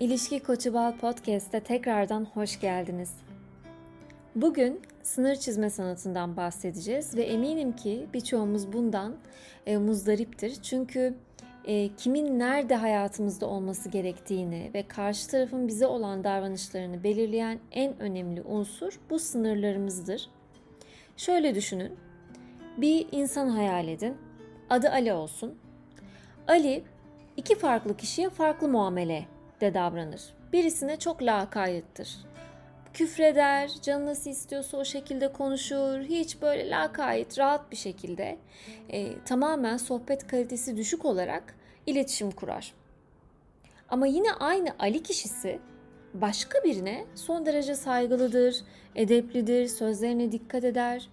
İlişki Koçu Bal Podcast'te tekrardan hoş geldiniz. Bugün sınır çizme sanatından bahsedeceğiz ve eminim ki birçoğumuz bundan e, muzdariptir. Çünkü e, kimin nerede hayatımızda olması gerektiğini ve karşı tarafın bize olan davranışlarını belirleyen en önemli unsur bu sınırlarımızdır. Şöyle düşünün. Bir insan hayal edin. Adı Ali olsun. Ali iki farklı kişiye farklı muamele de davranır. Birisine çok lakayettir. Küfreder, canı nasıl istiyorsa o şekilde konuşur. Hiç böyle lakayet, rahat bir şekilde e, tamamen sohbet kalitesi düşük olarak iletişim kurar. Ama yine aynı Ali kişisi başka birine son derece saygılıdır, edeplidir, sözlerine dikkat eder.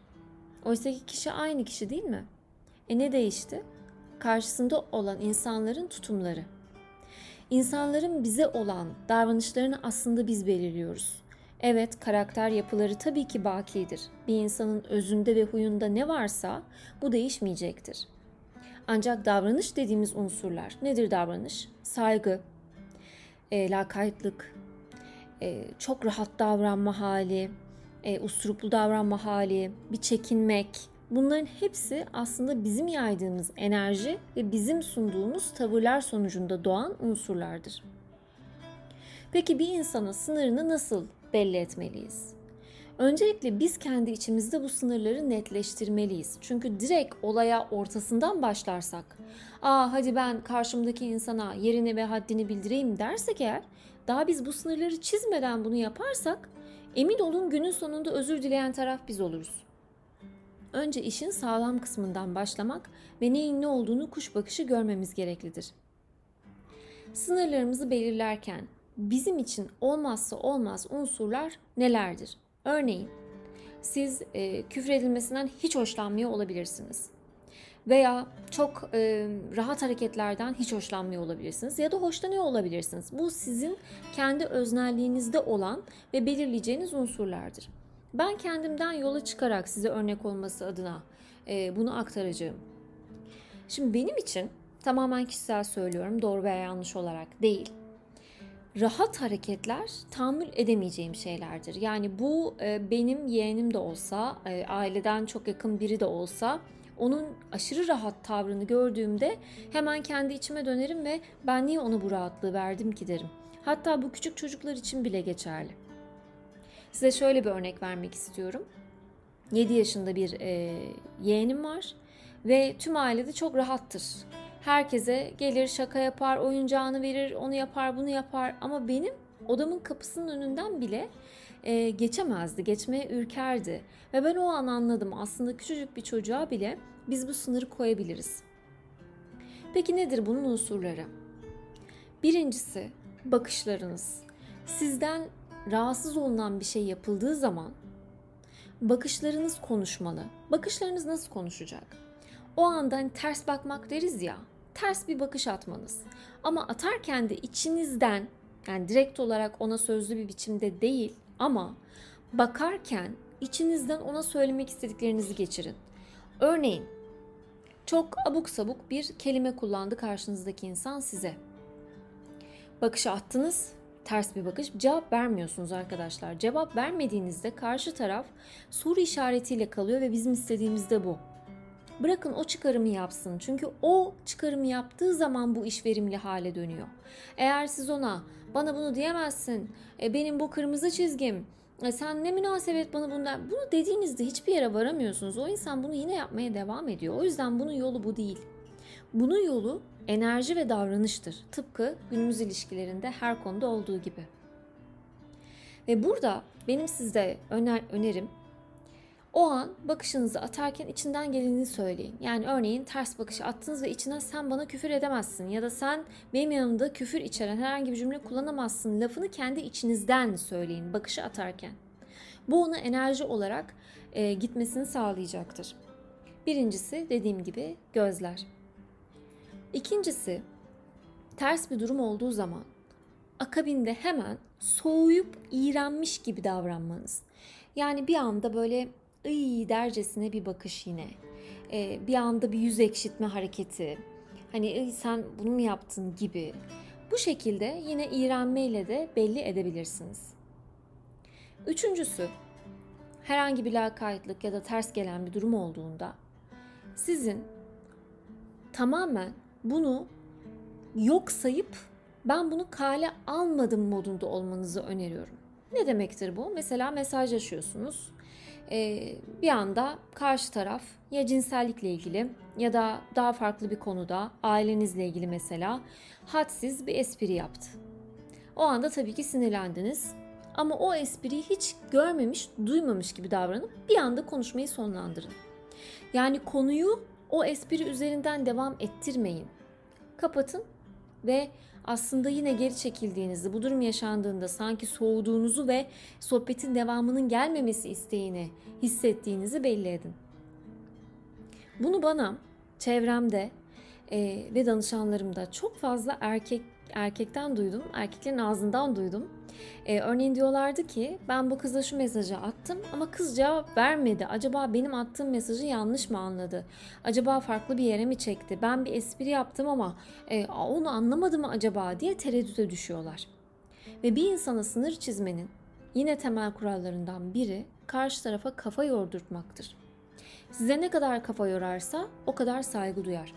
Oysa ki kişi aynı kişi değil mi? E ne değişti? Karşısında olan insanların tutumları. İnsanların bize olan davranışlarını aslında biz belirliyoruz. Evet, karakter yapıları tabii ki bakidir. Bir insanın özünde ve huyunda ne varsa bu değişmeyecektir. Ancak davranış dediğimiz unsurlar nedir davranış? Saygı, e, lakaytlık, e, çok rahat davranma hali, e, usturuplu davranma hali, bir çekinmek, Bunların hepsi aslında bizim yaydığımız enerji ve bizim sunduğumuz tavırlar sonucunda doğan unsurlardır. Peki bir insana sınırını nasıl belli etmeliyiz? Öncelikle biz kendi içimizde bu sınırları netleştirmeliyiz. Çünkü direkt olaya ortasından başlarsak, aa hadi ben karşımdaki insana yerini ve haddini bildireyim dersek eğer, daha biz bu sınırları çizmeden bunu yaparsak, emin olun günün sonunda özür dileyen taraf biz oluruz. Önce işin sağlam kısmından başlamak ve neyin ne olduğunu kuş bakışı görmemiz gereklidir. Sınırlarımızı belirlerken bizim için olmazsa olmaz unsurlar nelerdir? Örneğin siz e, küfredilmesinden hiç hoşlanmıyor olabilirsiniz. Veya çok e, rahat hareketlerden hiç hoşlanmıyor olabilirsiniz ya da hoşlanıyor olabilirsiniz. Bu sizin kendi öznelliğinizde olan ve belirleyeceğiniz unsurlardır. Ben kendimden yola çıkarak size örnek olması adına e, bunu aktaracağım. Şimdi benim için tamamen kişisel söylüyorum doğru veya yanlış olarak değil. Rahat hareketler tahammül edemeyeceğim şeylerdir. Yani bu e, benim yeğenim de olsa, e, aileden çok yakın biri de olsa onun aşırı rahat tavrını gördüğümde hemen kendi içime dönerim ve ben niye ona bu rahatlığı verdim ki derim. Hatta bu küçük çocuklar için bile geçerli. Size şöyle bir örnek vermek istiyorum. 7 yaşında bir e, yeğenim var ve tüm ailede çok rahattır. Herkese gelir şaka yapar, oyuncağını verir, onu yapar, bunu yapar ama benim odamın kapısının önünden bile e, geçemezdi, geçmeye ürkerdi. Ve ben o an anladım aslında küçücük bir çocuğa bile biz bu sınırı koyabiliriz. Peki nedir bunun unsurları? Birincisi bakışlarınız. Sizden rahatsız olunan bir şey yapıldığı zaman bakışlarınız konuşmalı. Bakışlarınız nasıl konuşacak? O anda hani ters bakmak deriz ya. Ters bir bakış atmanız. Ama atarken de içinizden yani direkt olarak ona sözlü bir biçimde değil ama bakarken içinizden ona söylemek istediklerinizi geçirin. Örneğin çok abuk sabuk bir kelime kullandı karşınızdaki insan size. Bakışı attınız ters bir bakış. Cevap vermiyorsunuz arkadaşlar. Cevap vermediğinizde karşı taraf soru işaretiyle kalıyor ve bizim istediğimiz de bu. Bırakın o çıkarımı yapsın. Çünkü o çıkarımı yaptığı zaman bu iş verimli hale dönüyor. Eğer siz ona bana bunu diyemezsin, e, benim bu kırmızı çizgim, e, sen ne münasebet bana bundan bunu dediğinizde hiçbir yere varamıyorsunuz. O insan bunu yine yapmaya devam ediyor. O yüzden bunun yolu bu değil. Bunun yolu enerji ve davranıştır. Tıpkı günümüz ilişkilerinde her konuda olduğu gibi. Ve burada benim size öner önerim o an bakışınızı atarken içinden geleni söyleyin. Yani örneğin ters bakışı attınız ve içine sen bana küfür edemezsin ya da sen benim yanımda küfür içeren herhangi bir cümle kullanamazsın lafını kendi içinizden söyleyin bakışı atarken. Bu ona enerji olarak e, gitmesini sağlayacaktır. Birincisi dediğim gibi gözler. İkincisi ters bir durum olduğu zaman akabinde hemen soğuyup iğrenmiş gibi davranmanız. Yani bir anda böyle ıy dercesine bir bakış yine. Ee, bir anda bir yüz ekşitme hareketi. Hani sen bunu mu yaptın gibi. Bu şekilde yine iğrenmeyle de belli edebilirsiniz. Üçüncüsü, herhangi bir lakaytlık ya da ters gelen bir durum olduğunda sizin tamamen bunu yok sayıp ben bunu kale almadım modunda olmanızı öneriyorum. Ne demektir bu? Mesela mesajlaşıyorsunuz. Ee, bir anda karşı taraf ya cinsellikle ilgili ya da daha farklı bir konuda ailenizle ilgili mesela hadsiz bir espri yaptı. O anda tabii ki sinirlendiniz ama o espriyi hiç görmemiş, duymamış gibi davranıp bir anda konuşmayı sonlandırın. Yani konuyu o espri üzerinden devam ettirmeyin. Kapatın ve aslında yine geri çekildiğinizi, bu durum yaşandığında sanki soğuduğunuzu ve sohbetin devamının gelmemesi isteğini hissettiğinizi belli edin. Bunu bana çevremde e, ve danışanlarımda çok fazla erkek erkekten duydum, erkeklerin ağzından duydum. Ee, örneğin diyorlardı ki ben bu kıza şu mesajı attım ama kız cevap vermedi. Acaba benim attığım mesajı yanlış mı anladı? Acaba farklı bir yere mi çekti? Ben bir espri yaptım ama e, onu anlamadı mı acaba diye tereddüte düşüyorlar. Ve bir insana sınır çizmenin yine temel kurallarından biri karşı tarafa kafa yordurtmaktır. Size ne kadar kafa yorarsa o kadar saygı duyar.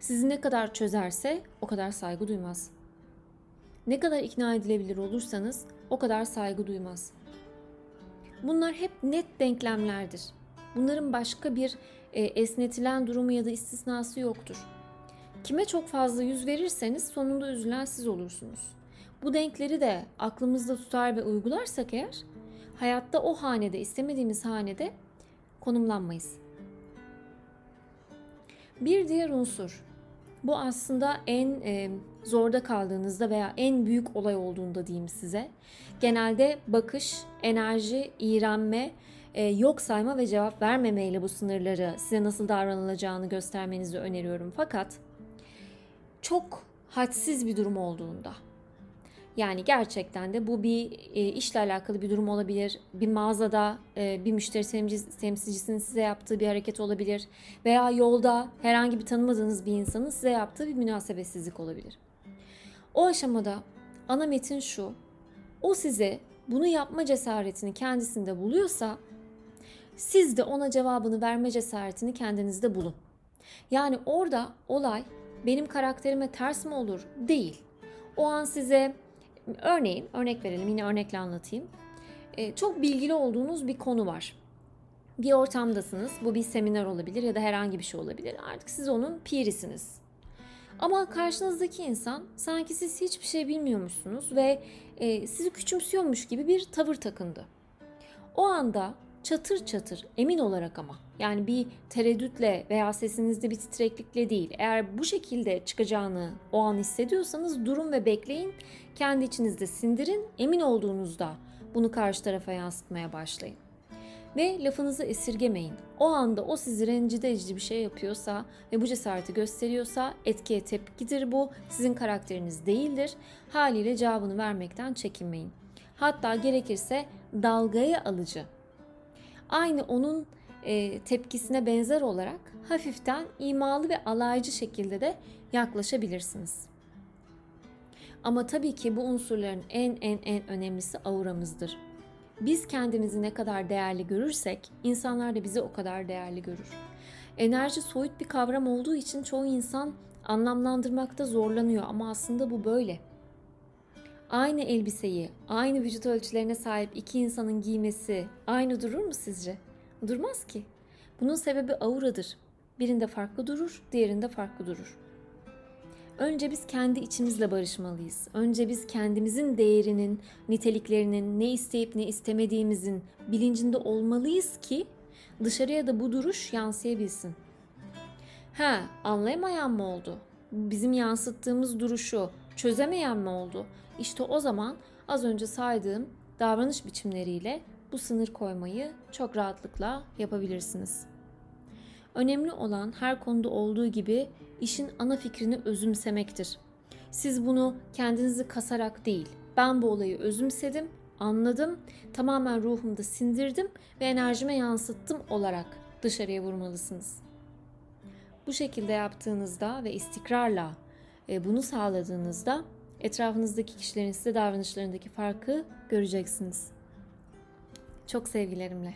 Sizi ne kadar çözerse o kadar saygı duymaz. Ne kadar ikna edilebilir olursanız o kadar saygı duymaz. Bunlar hep net denklemlerdir. Bunların başka bir e, esnetilen durumu ya da istisnası yoktur. Kime çok fazla yüz verirseniz sonunda üzülen siz olursunuz. Bu denkleri de aklımızda tutar ve uygularsak eğer hayatta o hanede istemediğimiz hanede konumlanmayız. Bir diğer unsur bu aslında en e, zorda kaldığınızda veya en büyük olay olduğunda diyeyim size. Genelde bakış, enerji, iğrenme, e, yok sayma ve cevap vermemeyle bu sınırları size nasıl davranılacağını göstermenizi öneriyorum. Fakat çok hadsiz bir durum olduğunda yani gerçekten de bu bir e, işle alakalı bir durum olabilir. Bir mağazada e, bir müşteri temsilcisinin size yaptığı bir hareket olabilir. Veya yolda herhangi bir tanımadığınız bir insanın size yaptığı bir münasebetsizlik olabilir. O aşamada ana metin şu. O size bunu yapma cesaretini kendisinde buluyorsa siz de ona cevabını verme cesaretini kendinizde bulun. Yani orada olay benim karakterime ters mi olur? Değil. O an size Örneğin, örnek verelim yine örnekle anlatayım. E, çok bilgili olduğunuz bir konu var. Bir ortamdasınız. Bu bir seminer olabilir ya da herhangi bir şey olabilir. Artık siz onun pirisiniz. Ama karşınızdaki insan sanki siz hiçbir şey bilmiyormuşsunuz ve e, sizi küçümsüyormuş gibi bir tavır takındı. O anda çatır çatır emin olarak ama yani bir tereddütle veya sesinizde bir titreklikle değil. Eğer bu şekilde çıkacağını o an hissediyorsanız durun ve bekleyin. Kendi içinizde sindirin. Emin olduğunuzda bunu karşı tarafa yansıtmaya başlayın. Ve lafınızı esirgemeyin. O anda o sizi rencide edici bir şey yapıyorsa ve bu cesareti gösteriyorsa etkiye tepkidir bu. Sizin karakteriniz değildir. Haliyle cevabını vermekten çekinmeyin. Hatta gerekirse dalgaya alıcı aynı onun e, tepkisine benzer olarak hafiften imalı ve alaycı şekilde de yaklaşabilirsiniz. Ama tabii ki bu unsurların en en en önemlisi auramızdır. Biz kendimizi ne kadar değerli görürsek insanlar da bizi o kadar değerli görür. Enerji soyut bir kavram olduğu için çoğu insan anlamlandırmakta zorlanıyor ama aslında bu böyle. Aynı elbiseyi, aynı vücut ölçülerine sahip iki insanın giymesi aynı durur mu sizce? Durmaz ki. Bunun sebebi auradır. Birinde farklı durur, diğerinde farklı durur. Önce biz kendi içimizle barışmalıyız. Önce biz kendimizin değerinin, niteliklerinin, ne isteyip ne istemediğimizin bilincinde olmalıyız ki dışarıya da bu duruş yansıyabilsin. Ha, anlayamayan mı oldu? Bizim yansıttığımız duruşu çözemeyen mi oldu? İşte o zaman az önce saydığım davranış biçimleriyle bu sınır koymayı çok rahatlıkla yapabilirsiniz. Önemli olan her konuda olduğu gibi işin ana fikrini özümsemektir. Siz bunu kendinizi kasarak değil, ben bu olayı özümsedim, anladım, tamamen ruhumda sindirdim ve enerjime yansıttım olarak dışarıya vurmalısınız. Bu şekilde yaptığınızda ve istikrarla E, bunu sağladığınızda etrafınızdaki kişilerin size davranışlarındaki farkı göreceksiniz. Çok sevgilerimle.